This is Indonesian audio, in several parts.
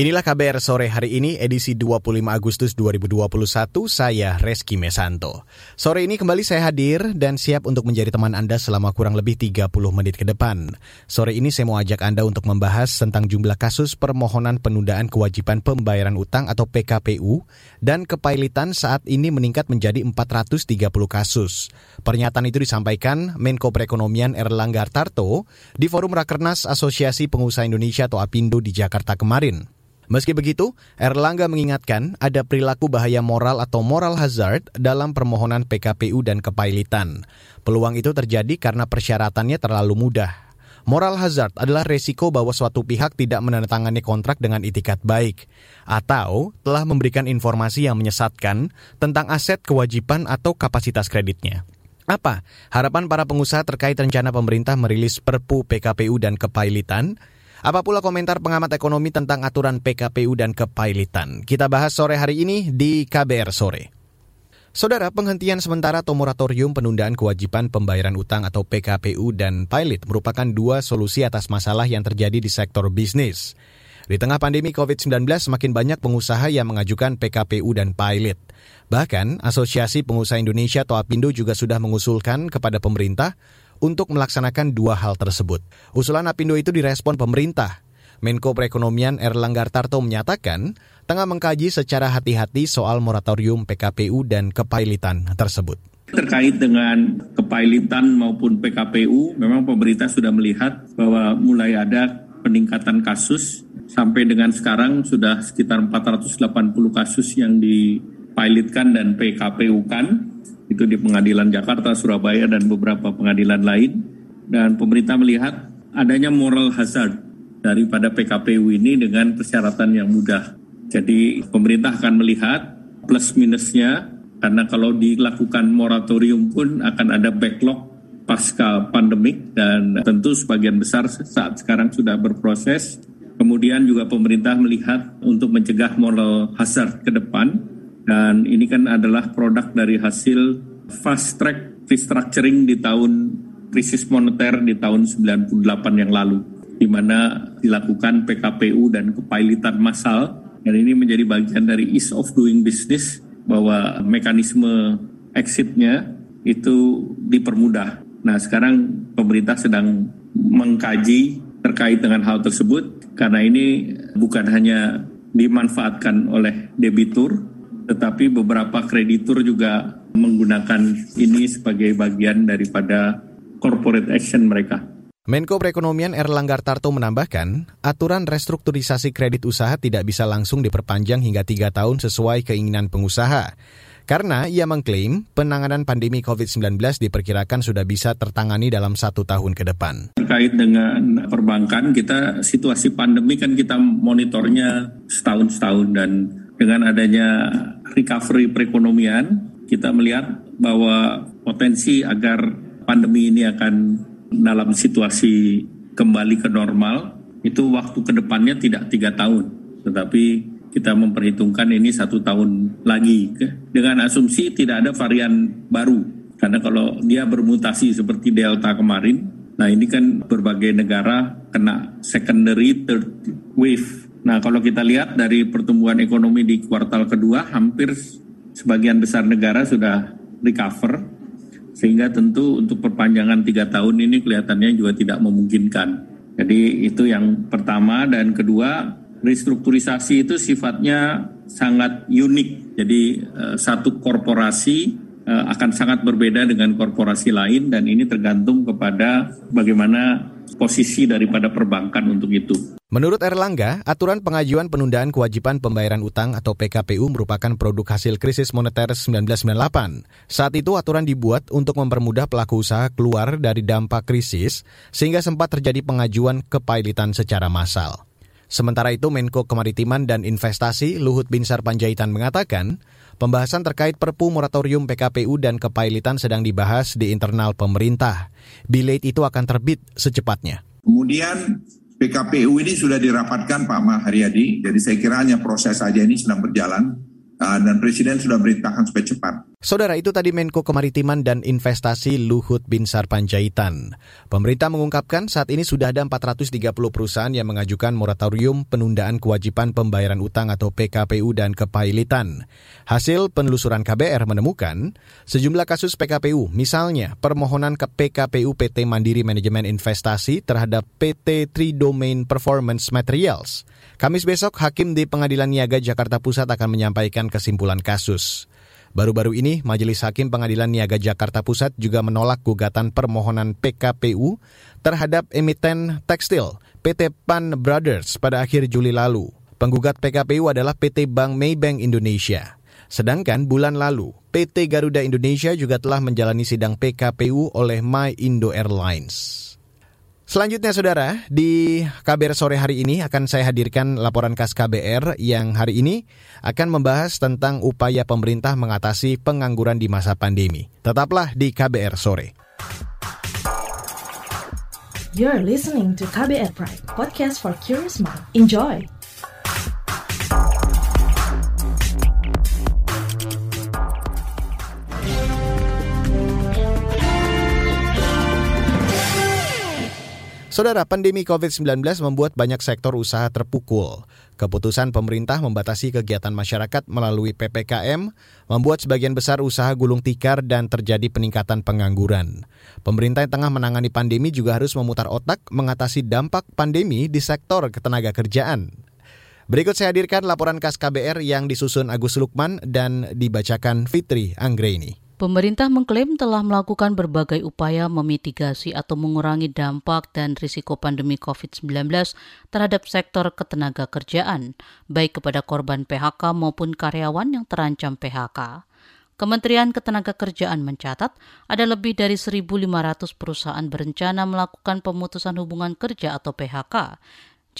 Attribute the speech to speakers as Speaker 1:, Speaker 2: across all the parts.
Speaker 1: Inilah KBR sore hari ini edisi 25 Agustus 2021 saya Reski Mesanto. Sore ini kembali saya hadir dan siap untuk menjadi teman Anda selama kurang lebih 30 menit ke depan. Sore ini saya mau ajak Anda untuk membahas tentang jumlah kasus permohonan penundaan kewajiban pembayaran utang atau PKPU dan kepailitan saat ini meningkat menjadi 430 kasus. Pernyataan itu disampaikan Menko Perekonomian Erlangga Tarto di Forum Rakernas Asosiasi Pengusaha Indonesia atau APindo di Jakarta kemarin. Meski begitu, Erlangga mengingatkan ada perilaku bahaya moral atau moral hazard dalam permohonan PKPU dan kepailitan. Peluang itu terjadi karena persyaratannya terlalu mudah. Moral hazard adalah resiko bahwa suatu pihak tidak menandatangani kontrak dengan itikat baik atau telah memberikan informasi yang menyesatkan tentang aset, kewajiban, atau kapasitas kreditnya. Apa harapan para pengusaha terkait rencana pemerintah merilis Perpu PKPU dan kepailitan? Apa pula komentar pengamat ekonomi tentang aturan PKPU dan kepailitan? Kita bahas sore hari ini di KBR Sore. Saudara, penghentian sementara atau moratorium penundaan kewajiban pembayaran utang atau PKPU dan pilot merupakan dua solusi atas masalah yang terjadi di sektor bisnis. Di tengah pandemi COVID-19, semakin banyak pengusaha yang mengajukan PKPU dan pilot. Bahkan, Asosiasi Pengusaha Indonesia atau APindo juga sudah mengusulkan kepada pemerintah untuk melaksanakan dua hal tersebut. Usulan Apindo itu direspon pemerintah. Menko Perekonomian Erlangga Tarto menyatakan tengah mengkaji secara hati-hati soal moratorium PKPU dan kepailitan tersebut.
Speaker 2: Terkait dengan kepailitan maupun PKPU, memang pemerintah sudah melihat bahwa mulai ada peningkatan kasus sampai dengan sekarang sudah sekitar 480 kasus yang dipilotkan dan PKPU-kan itu di pengadilan Jakarta, Surabaya, dan beberapa pengadilan lain. Dan pemerintah melihat adanya moral hazard daripada PKPU ini dengan persyaratan yang mudah. Jadi pemerintah akan melihat plus minusnya karena kalau dilakukan moratorium pun akan ada backlog pasca pandemik dan tentu sebagian besar saat sekarang sudah berproses. Kemudian juga pemerintah melihat untuk mencegah moral hazard ke depan dan ini kan adalah produk dari hasil fast track restructuring di tahun krisis moneter di tahun 98 yang lalu di mana dilakukan PKPU dan kepailitan massal dan ini menjadi bagian dari ease of doing business bahwa mekanisme exitnya itu dipermudah. Nah sekarang pemerintah sedang mengkaji terkait dengan hal tersebut karena ini bukan hanya dimanfaatkan oleh debitur tetapi beberapa kreditur juga menggunakan ini sebagai bagian daripada corporate action mereka.
Speaker 1: Menko Perekonomian Erlangga Tarto menambahkan, aturan restrukturisasi kredit usaha tidak bisa langsung diperpanjang hingga tiga tahun sesuai keinginan pengusaha. Karena ia mengklaim penanganan pandemi COVID-19 diperkirakan sudah bisa tertangani dalam satu tahun ke depan.
Speaker 2: Terkait dengan perbankan, kita situasi pandemi kan kita monitornya setahun-setahun dan dengan adanya recovery perekonomian, kita melihat bahwa potensi agar pandemi ini akan dalam situasi kembali ke normal, itu waktu ke depannya tidak tiga tahun, tetapi kita memperhitungkan ini satu tahun lagi. Dengan asumsi tidak ada varian baru. Karena kalau dia bermutasi seperti delta kemarin nah ini kan berbagai negara kena secondary third wave Nah, kalau kita lihat dari pertumbuhan ekonomi di kuartal kedua, hampir sebagian besar negara sudah recover, sehingga tentu untuk perpanjangan tiga tahun ini kelihatannya juga tidak memungkinkan. Jadi itu yang pertama dan kedua, restrukturisasi itu sifatnya sangat unik. Jadi eh, satu korporasi akan sangat berbeda dengan korporasi lain dan ini tergantung kepada bagaimana posisi daripada perbankan untuk itu.
Speaker 1: Menurut Erlangga, aturan pengajuan penundaan kewajiban pembayaran utang atau PKPU merupakan produk hasil krisis moneter 1998. Saat itu aturan dibuat untuk mempermudah pelaku usaha keluar dari dampak krisis sehingga sempat terjadi pengajuan kepailitan secara massal. Sementara itu Menko Kemaritiman dan Investasi Luhut Binsar Panjaitan mengatakan, pembahasan terkait Perpu moratorium PKPU dan kepailitan sedang dibahas di internal pemerintah. Bilet itu akan terbit secepatnya.
Speaker 3: Kemudian PKPU ini sudah dirapatkan Pak Maharyadi, jadi saya kira hanya proses saja ini sedang berjalan dan Presiden sudah beritakan supaya cepat.
Speaker 1: Saudara itu tadi Menko Kemaritiman dan Investasi Luhut Binsar Panjaitan. Pemerintah mengungkapkan saat ini sudah ada 430 perusahaan yang mengajukan moratorium penundaan kewajiban pembayaran utang atau PKPU dan kepailitan. Hasil penelusuran KBR menemukan sejumlah kasus PKPU, misalnya permohonan ke PKPU PT Mandiri Manajemen Investasi terhadap PT Tridomain Performance Materials. Kamis besok, Hakim di Pengadilan Niaga Jakarta Pusat akan menyampaikan kesimpulan kasus. Baru-baru ini, Majelis Hakim Pengadilan Niaga Jakarta Pusat juga menolak gugatan permohonan PKPU terhadap emiten tekstil PT Pan Brothers pada akhir Juli lalu. Penggugat PKPU adalah PT Bank Maybank Indonesia. Sedangkan bulan lalu, PT Garuda Indonesia juga telah menjalani sidang PKPU oleh My Indo Airlines. Selanjutnya saudara, di KBR sore hari ini akan saya hadirkan laporan khas KBR yang hari ini akan membahas tentang upaya pemerintah mengatasi pengangguran di masa pandemi. Tetaplah di KBR sore.
Speaker 4: You're listening to KBR Pride, podcast for curious mind. Enjoy!
Speaker 1: Saudara, pandemi COVID-19 membuat banyak sektor usaha terpukul. Keputusan pemerintah membatasi kegiatan masyarakat melalui PPKM membuat sebagian besar usaha gulung tikar dan terjadi peningkatan pengangguran. Pemerintah yang tengah menangani pandemi juga harus memutar otak mengatasi dampak pandemi di sektor ketenaga kerjaan. Berikut saya hadirkan laporan khas KBR yang disusun Agus Lukman dan dibacakan Fitri Anggreni.
Speaker 5: Pemerintah mengklaim telah melakukan berbagai upaya memitigasi atau mengurangi dampak dan risiko pandemi COVID-19 terhadap sektor ketenaga kerjaan, baik kepada korban PHK maupun karyawan yang terancam PHK. Kementerian Ketenagakerjaan mencatat ada lebih dari 1.500 perusahaan berencana melakukan pemutusan hubungan kerja atau PHK.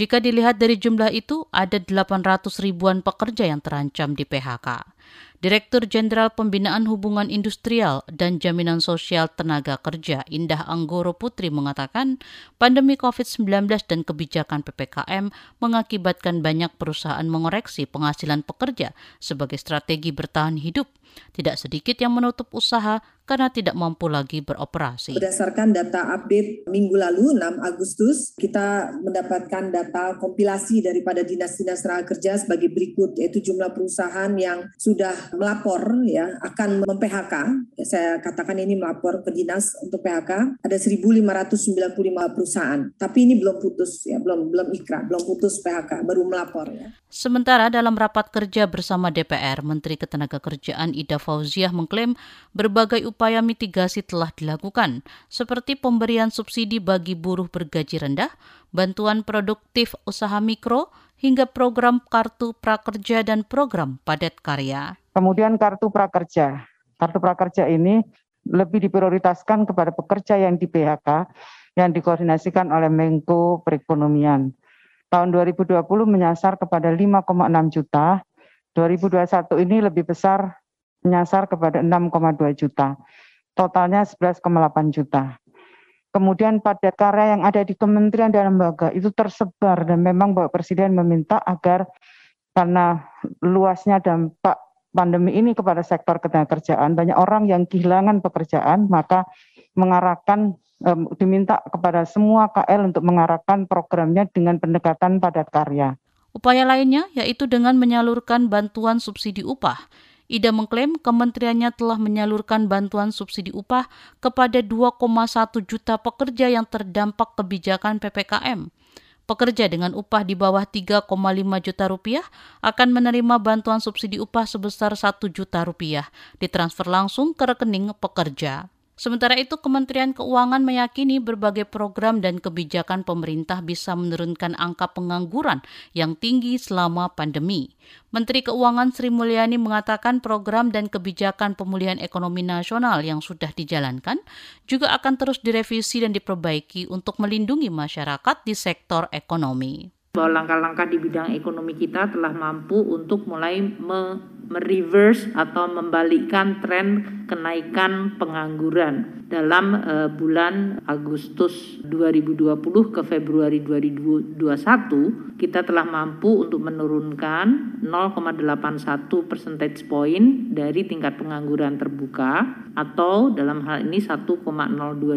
Speaker 5: Jika dilihat dari jumlah itu, ada 800 ribuan pekerja yang terancam di PHK. Direktur Jenderal Pembinaan Hubungan Industrial dan Jaminan Sosial Tenaga Kerja Indah Anggoro Putri mengatakan pandemi COVID-19 dan kebijakan PPKM mengakibatkan banyak perusahaan mengoreksi penghasilan pekerja sebagai strategi bertahan hidup. Tidak sedikit yang menutup usaha karena tidak mampu lagi beroperasi.
Speaker 6: Berdasarkan data update minggu lalu 6 Agustus, kita mendapatkan data kompilasi daripada dinas-dinas tenaga kerja sebagai berikut yaitu jumlah perusahaan yang sudah melapor ya akan mem-PHK. Ya, saya katakan ini melapor ke dinas untuk PHK ada 1595 perusahaan. Tapi ini belum putus ya, belum belum ikrar, belum putus PHK, baru melapor ya.
Speaker 5: Sementara dalam rapat kerja bersama DPR, Menteri Ketenagakerjaan Ida Fauziah mengklaim berbagai upaya mitigasi telah dilakukan, seperti pemberian subsidi bagi buruh bergaji rendah, bantuan produktif usaha mikro, hingga program kartu prakerja dan program padat karya.
Speaker 7: Kemudian kartu prakerja. Kartu prakerja ini lebih diprioritaskan kepada pekerja yang di PHK yang dikoordinasikan oleh Menko Perekonomian. Tahun 2020 menyasar kepada 5,6 juta, 2021 ini lebih besar menyasar kepada 6,2 juta. Totalnya 11,8 juta. Kemudian padat karya yang ada di kementerian dan lembaga itu tersebar dan memang Bapak Presiden meminta agar karena luasnya dampak pandemi ini kepada sektor ketenagakerjaan banyak orang yang kehilangan pekerjaan maka mengarahkan diminta kepada semua KL untuk mengarahkan programnya dengan pendekatan padat karya.
Speaker 5: Upaya lainnya yaitu dengan menyalurkan bantuan subsidi upah Ida mengklaim kementeriannya telah menyalurkan bantuan subsidi upah kepada 2,1 juta pekerja yang terdampak kebijakan PPKM. Pekerja dengan upah di bawah 3,5 juta rupiah akan menerima bantuan subsidi upah sebesar 1 juta rupiah ditransfer langsung ke rekening pekerja. Sementara itu, Kementerian Keuangan meyakini berbagai program dan kebijakan pemerintah bisa menurunkan angka pengangguran yang tinggi selama pandemi. Menteri Keuangan Sri Mulyani mengatakan program dan kebijakan pemulihan ekonomi nasional yang sudah dijalankan juga akan terus direvisi dan diperbaiki untuk melindungi masyarakat di sektor ekonomi
Speaker 8: bahwa langkah-langkah di bidang ekonomi kita telah mampu untuk mulai mereverse atau membalikkan tren kenaikan pengangguran dalam uh, bulan Agustus 2020 ke Februari 2021 kita telah mampu untuk menurunkan 0,81 percentage point dari tingkat pengangguran terbuka atau dalam hal ini 1,02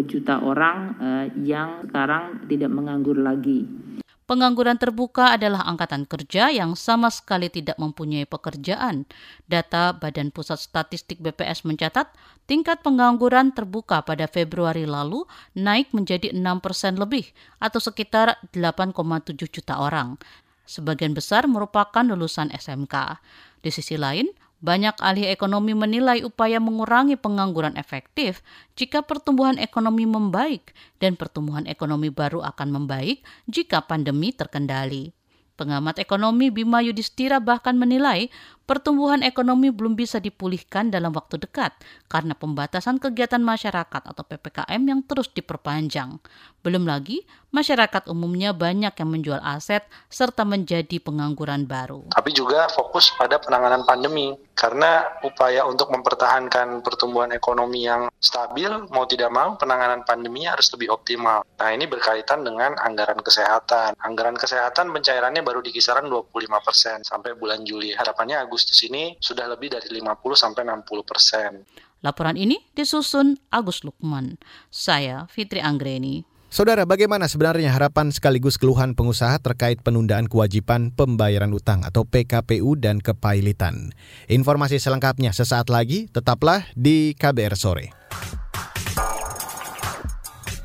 Speaker 8: juta orang uh, yang sekarang tidak menganggur lagi.
Speaker 5: Pengangguran terbuka adalah angkatan kerja yang sama sekali tidak mempunyai pekerjaan. Data Badan Pusat Statistik BPS mencatat, tingkat pengangguran terbuka pada Februari lalu naik menjadi 6 persen lebih atau sekitar 8,7 juta orang. Sebagian besar merupakan lulusan SMK. Di sisi lain, banyak ahli ekonomi menilai upaya mengurangi pengangguran efektif jika pertumbuhan ekonomi membaik dan pertumbuhan ekonomi baru akan membaik jika pandemi terkendali. Pengamat ekonomi Bima Yudhistira bahkan menilai pertumbuhan ekonomi belum bisa dipulihkan dalam waktu dekat karena pembatasan kegiatan masyarakat atau PPKM yang terus diperpanjang. Belum lagi, masyarakat umumnya banyak yang menjual aset serta menjadi pengangguran baru.
Speaker 9: Tapi juga fokus pada penanganan pandemi karena upaya untuk mempertahankan pertumbuhan ekonomi yang stabil mau tidak mau penanganan pandeminya harus lebih optimal. Nah, ini berkaitan dengan anggaran kesehatan. Anggaran kesehatan pencairannya baru di kisaran 25% sampai bulan Juli. Harapannya Agustus ini sudah lebih dari 50 sampai 60 persen.
Speaker 5: Laporan ini disusun Agus Lukman. Saya Fitri Anggreni.
Speaker 1: Saudara, bagaimana sebenarnya harapan sekaligus keluhan pengusaha terkait penundaan kewajiban pembayaran utang atau PKPU dan kepailitan? Informasi selengkapnya sesaat lagi, tetaplah di KBR Sore.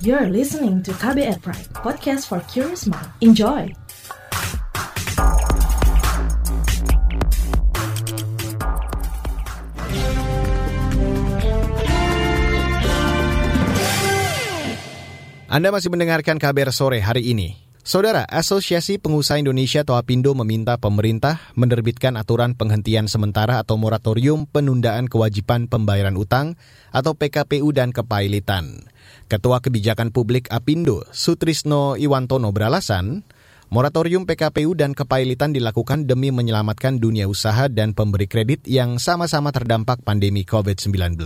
Speaker 4: You're listening to KBR Pride, podcast for curious mind. Enjoy!
Speaker 1: Anda masih mendengarkan kabar sore hari ini. Saudara, Asosiasi Pengusaha Indonesia atau APindo meminta pemerintah menerbitkan aturan penghentian sementara atau moratorium penundaan kewajiban pembayaran utang atau PKPU dan kepailitan. Ketua Kebijakan Publik APindo, Sutrisno Iwantono beralasan, moratorium PKPU dan kepailitan dilakukan demi menyelamatkan dunia usaha dan pemberi kredit yang sama-sama terdampak pandemi COVID-19.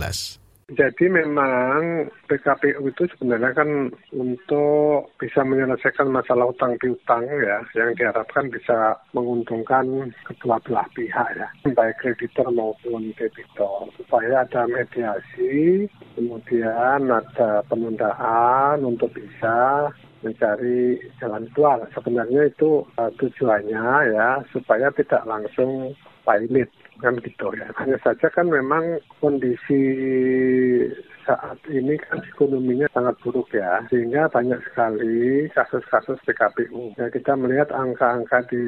Speaker 10: Jadi memang PKPU itu sebenarnya kan untuk bisa menyelesaikan masalah utang piutang ya, yang diharapkan bisa menguntungkan kedua belah pihak ya, baik kreditor maupun debitor, supaya ada mediasi, kemudian ada penundaan untuk bisa mencari jalan keluar. Sebenarnya itu uh, tujuannya ya supaya tidak langsung pilot kan gitu ya. Hanya saja kan memang kondisi saat ini kan ekonominya sangat buruk ya, sehingga banyak sekali kasus-kasus PKPU. Ya, kita melihat angka-angka di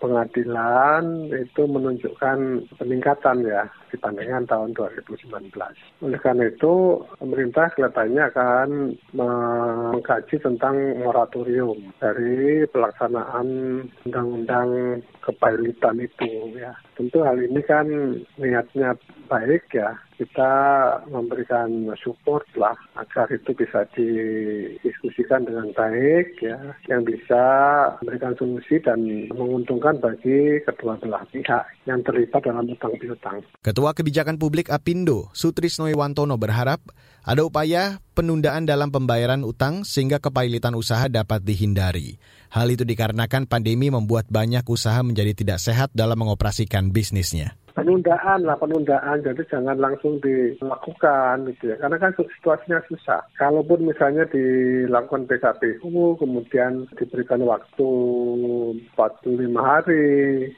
Speaker 10: pengadilan itu menunjukkan peningkatan ya dibandingkan tahun 2019. Oleh karena itu, pemerintah kelihatannya akan mengkaji tentang moratorium dari pelaksanaan undang-undang kepailitan itu ya. Tentu hal ini kan niatnya baik ya, kita memberikan support lah agar itu bisa didiskusikan dengan baik ya yang bisa memberikan solusi dan menguntungkan bagi kedua belah pihak yang terlibat dalam utang piutang.
Speaker 1: Ketua Kebijakan Publik Apindo, Sutrisno Iwantono berharap ada upaya penundaan dalam pembayaran utang sehingga kepailitan usaha dapat dihindari. Hal itu dikarenakan pandemi membuat banyak usaha menjadi tidak sehat dalam mengoperasikan bisnisnya
Speaker 10: penundaan lah penundaan. Jadi jangan langsung dilakukan gitu ya. Karena kan situasinya susah. Kalaupun misalnya dilakukan PKPU kemudian diberikan waktu 45 hari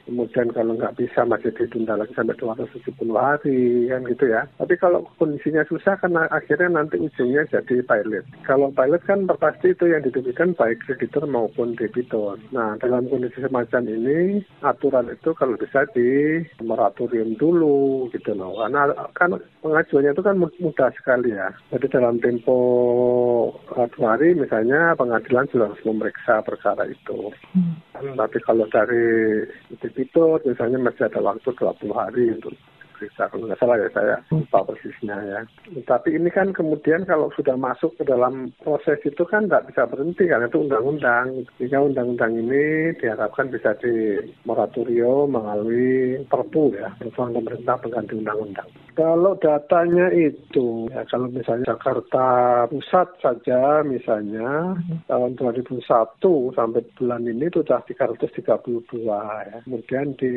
Speaker 10: kemudian kalau nggak bisa masih ditunda lagi sampai 270 hari kan gitu ya. Tapi kalau kondisinya susah kan akhirnya nanti ujungnya jadi pilot. Kalau pilot kan pasti itu yang didebitkan baik kreditor maupun debitor. Nah dalam kondisi semacam ini aturan itu kalau bisa di moratorium moratorium dulu gitu loh. Karena kan pengajuannya itu kan mudah sekali ya. Jadi dalam tempo dua hari misalnya pengadilan sudah harus memeriksa perkara itu. Hmm. Tapi kalau dari debitur misalnya masih ada waktu 20 hari untuk bisa kalau nggak salah ya saya lupa persisnya ya. Tapi ini kan kemudian kalau sudah masuk ke dalam proses itu kan nggak bisa berhenti karena itu undang-undang. Jika undang-undang ini diharapkan bisa di moratorium melalui perpu ya, peraturan pemerintah pengganti undang-undang. Kalau datanya itu, ya kalau misalnya Jakarta Pusat saja misalnya tahun 2001 sampai bulan ini itu sudah 332 ya. Kemudian di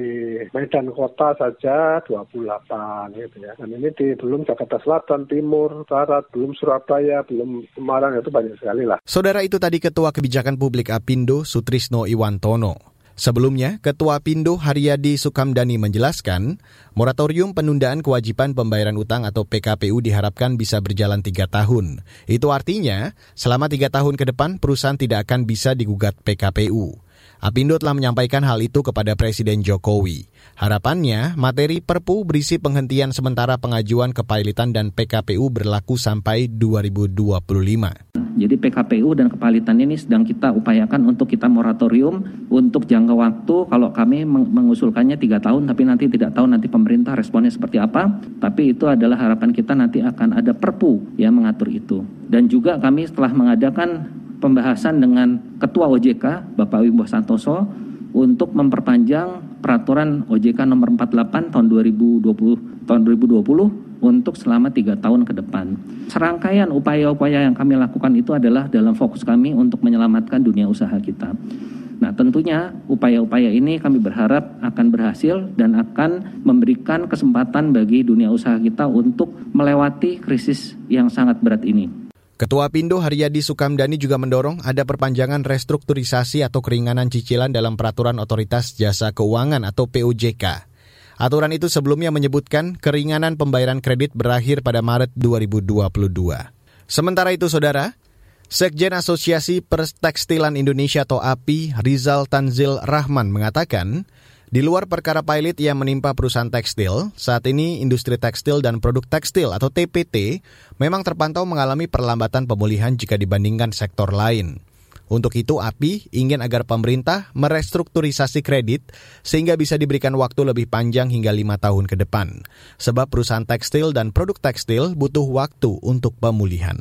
Speaker 10: Medan Kota saja 28 gitu ya. Dan ini di belum Jakarta Selatan, Timur, Barat, belum Surabaya, belum Semarang itu banyak sekali lah.
Speaker 1: Saudara itu tadi Ketua Kebijakan Publik Apindo Sutrisno Iwantono. Sebelumnya, Ketua Pindo Haryadi Sukamdani menjelaskan, moratorium penundaan kewajiban pembayaran utang atau PKPU diharapkan bisa berjalan tiga tahun. Itu artinya, selama tiga tahun ke depan perusahaan tidak akan bisa digugat PKPU. Apindo telah menyampaikan hal itu kepada Presiden Jokowi. Harapannya, materi Perpu berisi penghentian sementara pengajuan kepailitan dan PKPU berlaku sampai 2025.
Speaker 11: Jadi PKPU dan kepalitan ini sedang kita upayakan untuk kita moratorium untuk jangka waktu kalau kami mengusulkannya tiga tahun tapi nanti tidak tahu nanti pemerintah responnya seperti apa. Tapi itu adalah harapan kita nanti akan ada perpu yang mengatur itu. Dan juga kami setelah mengadakan pembahasan dengan Ketua OJK Bapak Wimbo Santoso untuk memperpanjang peraturan OJK nomor 48 tahun 2020 tahun 2020 untuk selama tiga tahun ke depan. Serangkaian upaya-upaya yang kami lakukan itu adalah dalam fokus kami untuk menyelamatkan dunia usaha kita. Nah, tentunya upaya-upaya ini kami berharap akan berhasil dan akan memberikan kesempatan bagi dunia usaha kita untuk melewati krisis yang sangat berat ini.
Speaker 1: Ketua Pindo Haryadi Sukamdani juga mendorong ada perpanjangan restrukturisasi atau keringanan cicilan dalam peraturan otoritas jasa keuangan atau POJK. Aturan itu sebelumnya menyebutkan keringanan pembayaran kredit berakhir pada Maret 2022. Sementara itu, saudara, Sekjen Asosiasi Perstekstilan Indonesia atau API, Rizal Tanzil Rahman mengatakan, di luar perkara pilot yang menimpa perusahaan tekstil, saat ini industri tekstil dan produk tekstil atau TPT memang terpantau mengalami perlambatan pemulihan jika dibandingkan sektor lain. Untuk itu, API ingin agar pemerintah merestrukturisasi kredit sehingga bisa diberikan waktu lebih panjang hingga lima tahun ke depan. Sebab perusahaan tekstil dan produk tekstil butuh waktu untuk pemulihan.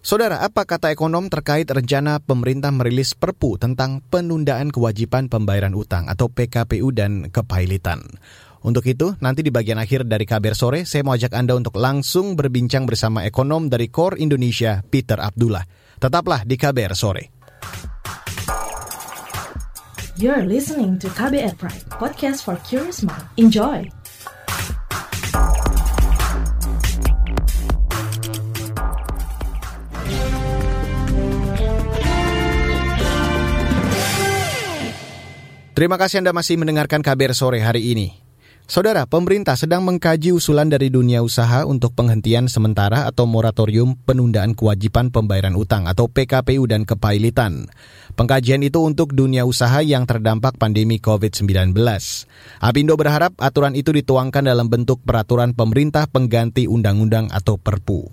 Speaker 1: Saudara, apa kata ekonom terkait rencana pemerintah merilis perpu tentang penundaan kewajiban pembayaran utang atau PKPU dan kepailitan? Untuk itu, nanti di bagian akhir dari kabar sore, saya mau ajak Anda untuk langsung berbincang bersama ekonom dari Core Indonesia, Peter Abdullah. Tetaplah di kabar sore.
Speaker 4: You're listening to KBR Pride, podcast for curious mind. Enjoy!
Speaker 1: Terima kasih Anda masih mendengarkan KBR sore hari ini. Saudara, pemerintah sedang mengkaji usulan dari dunia usaha untuk penghentian sementara atau moratorium penundaan kewajiban pembayaran utang atau PKPU dan kepailitan. Pengkajian itu untuk dunia usaha yang terdampak pandemi COVID-19. Apindo berharap aturan itu dituangkan dalam bentuk peraturan pemerintah pengganti undang-undang atau perpu.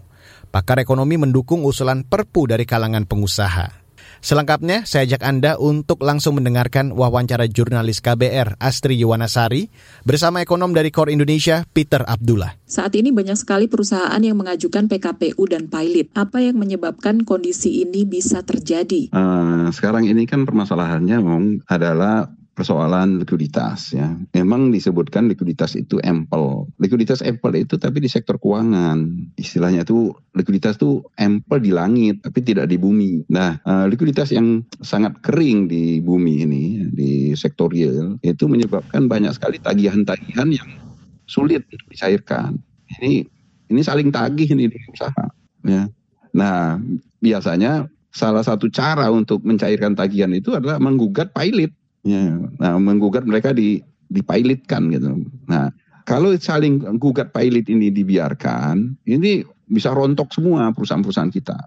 Speaker 1: Pakar ekonomi mendukung usulan perpu dari kalangan pengusaha. Selengkapnya, saya ajak Anda untuk langsung mendengarkan wawancara jurnalis KBR Astri Yuwanasari bersama ekonom dari Core Indonesia, Peter Abdullah.
Speaker 12: Saat ini banyak sekali perusahaan yang mengajukan PKPU dan pilot. Apa yang menyebabkan kondisi ini bisa terjadi?
Speaker 13: Uh, sekarang ini kan permasalahannya adalah persoalan likuiditas ya. Memang disebutkan likuiditas itu ample. Likuiditas ample itu tapi di sektor keuangan. Istilahnya itu likuiditas itu ample di langit tapi tidak di bumi. Nah, uh, likuiditas yang sangat kering di bumi ini di sektor real itu menyebabkan banyak sekali tagihan-tagihan yang sulit dicairkan. Ini ini saling tagih ini di usaha ya. Nah, biasanya salah satu cara untuk mencairkan tagihan itu adalah menggugat pilot Ya, nah menggugat mereka di dipilotkan gitu. Nah, kalau saling gugat pilot ini dibiarkan, ini bisa rontok semua perusahaan-perusahaan kita.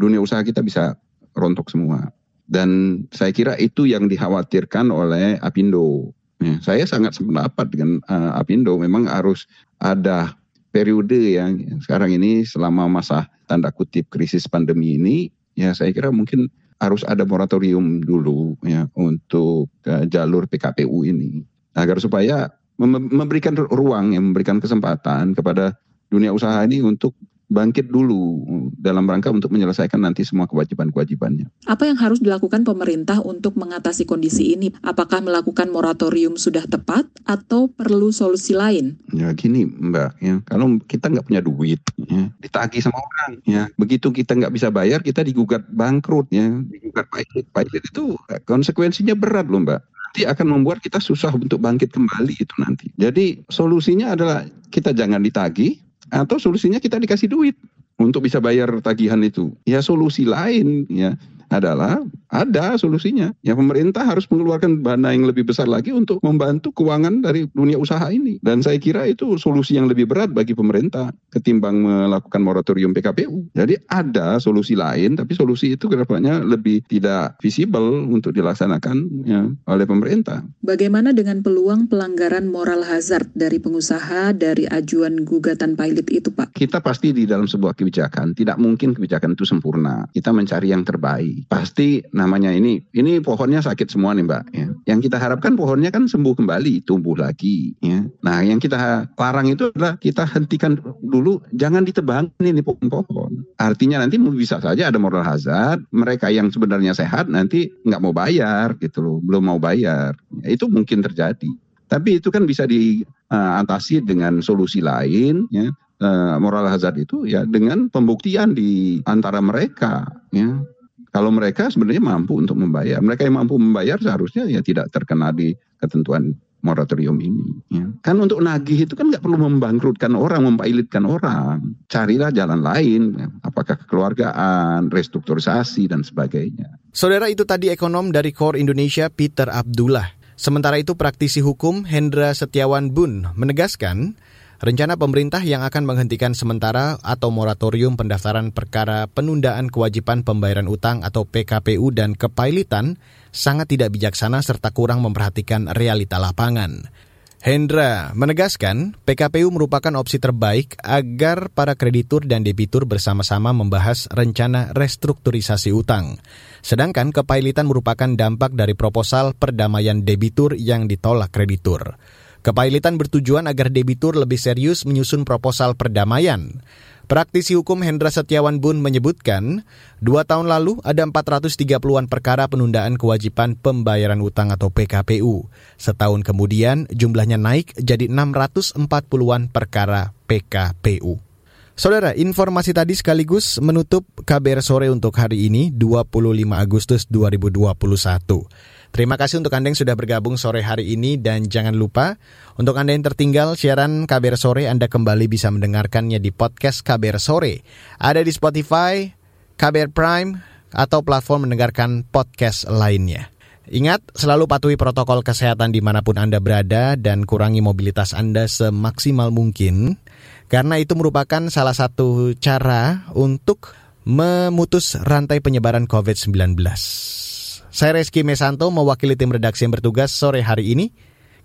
Speaker 13: Dunia usaha kita bisa rontok semua. Dan saya kira itu yang dikhawatirkan oleh Apindo. Ya, saya sangat sependapat dengan uh, Apindo. Memang harus ada periode yang sekarang ini selama masa tanda kutip krisis pandemi ini, ya saya kira mungkin harus ada moratorium dulu ya untuk uh, jalur PKPU ini. Agar supaya memberikan ruang, yang memberikan kesempatan kepada dunia usaha ini untuk bangkit dulu dalam rangka untuk menyelesaikan nanti semua kewajiban-kewajibannya.
Speaker 12: Apa yang harus dilakukan pemerintah untuk mengatasi kondisi ini? Apakah melakukan moratorium sudah tepat atau perlu solusi lain?
Speaker 13: Ya gini Mbak, ya kalau kita nggak punya duit, ya, ditagih sama orang, ya begitu kita nggak bisa bayar, kita digugat bangkrut, ya digugat pajak, pajak itu konsekuensinya berat loh Mbak nanti akan membuat kita susah untuk bangkit kembali itu nanti. Jadi solusinya adalah kita jangan ditagih, atau solusinya kita dikasih duit untuk bisa bayar tagihan itu. Ya solusi lain ya adalah ada solusinya. Ya pemerintah harus mengeluarkan dana yang lebih besar lagi untuk membantu keuangan dari dunia usaha ini. Dan saya kira itu solusi yang lebih berat bagi pemerintah ketimbang melakukan moratorium PKPU. Jadi ada solusi lain, tapi solusi itu ke depannya lebih tidak visible untuk dilaksanakan ya, oleh pemerintah.
Speaker 12: Bagaimana dengan peluang pelanggaran moral hazard dari pengusaha dari ajuan gugatan pilot itu, Pak?
Speaker 13: Kita pasti di dalam sebuah kebijakan tidak mungkin kebijakan itu sempurna. Kita mencari yang terbaik. Pasti namanya ini ini pohonnya sakit semua nih mbak ya. yang kita harapkan pohonnya kan sembuh kembali tumbuh lagi ya. Nah yang kita larang itu adalah kita hentikan dulu jangan ditebang ini pohon-pohon. Artinya nanti bisa saja ada moral hazard mereka yang sebenarnya sehat nanti nggak mau bayar gitu loh belum mau bayar. Ya, itu mungkin terjadi. Tapi itu kan bisa diatasi dengan solusi lain ya moral hazard itu ya dengan pembuktian di antara mereka ya kalau mereka sebenarnya mampu untuk membayar, mereka yang mampu membayar seharusnya ya tidak terkena di ketentuan moratorium ini. Ya. Kan untuk nagih itu kan nggak perlu membangkrutkan orang, mempailitkan orang. Carilah jalan lain, ya. apakah kekeluargaan, restrukturisasi dan sebagainya.
Speaker 1: Saudara itu tadi ekonom dari Core Indonesia Peter Abdullah. Sementara itu praktisi hukum Hendra Setiawan Bun menegaskan Rencana pemerintah yang akan menghentikan sementara atau moratorium pendaftaran perkara penundaan kewajiban pembayaran utang atau PKPU dan kepailitan sangat tidak bijaksana serta kurang memperhatikan realita lapangan. Hendra menegaskan PKPU merupakan opsi terbaik agar para kreditur dan debitur bersama-sama membahas rencana restrukturisasi utang. Sedangkan kepailitan merupakan dampak dari proposal perdamaian debitur yang ditolak kreditur. Kepailitan bertujuan agar debitur lebih serius menyusun proposal perdamaian. Praktisi hukum Hendra Setiawan Bun menyebutkan, dua tahun lalu ada 430-an perkara penundaan kewajiban pembayaran utang atau PKPU. Setahun kemudian jumlahnya naik jadi 640-an perkara PKPU. Saudara, informasi tadi sekaligus menutup KBR sore untuk hari ini 25 Agustus 2021. Terima kasih untuk Anda yang sudah bergabung sore hari ini dan jangan lupa untuk Anda yang tertinggal siaran KBR Sore Anda kembali bisa mendengarkannya di podcast KBR Sore. Ada di Spotify, KBR Prime, atau platform mendengarkan podcast lainnya. Ingat, selalu patuhi protokol kesehatan di mana pun Anda berada dan kurangi mobilitas Anda semaksimal mungkin, karena itu merupakan salah satu cara untuk memutus rantai penyebaran COVID-19. Saya Reski Mesanto mewakili tim redaksi yang bertugas sore hari ini.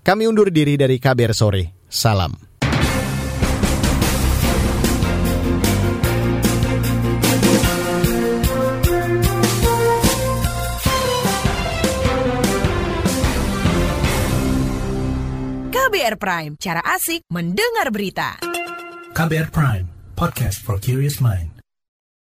Speaker 1: Kami undur diri dari KBR Sore. Salam.
Speaker 14: KBR Prime, cara asik mendengar berita.
Speaker 15: KBR Prime, podcast for curious mind.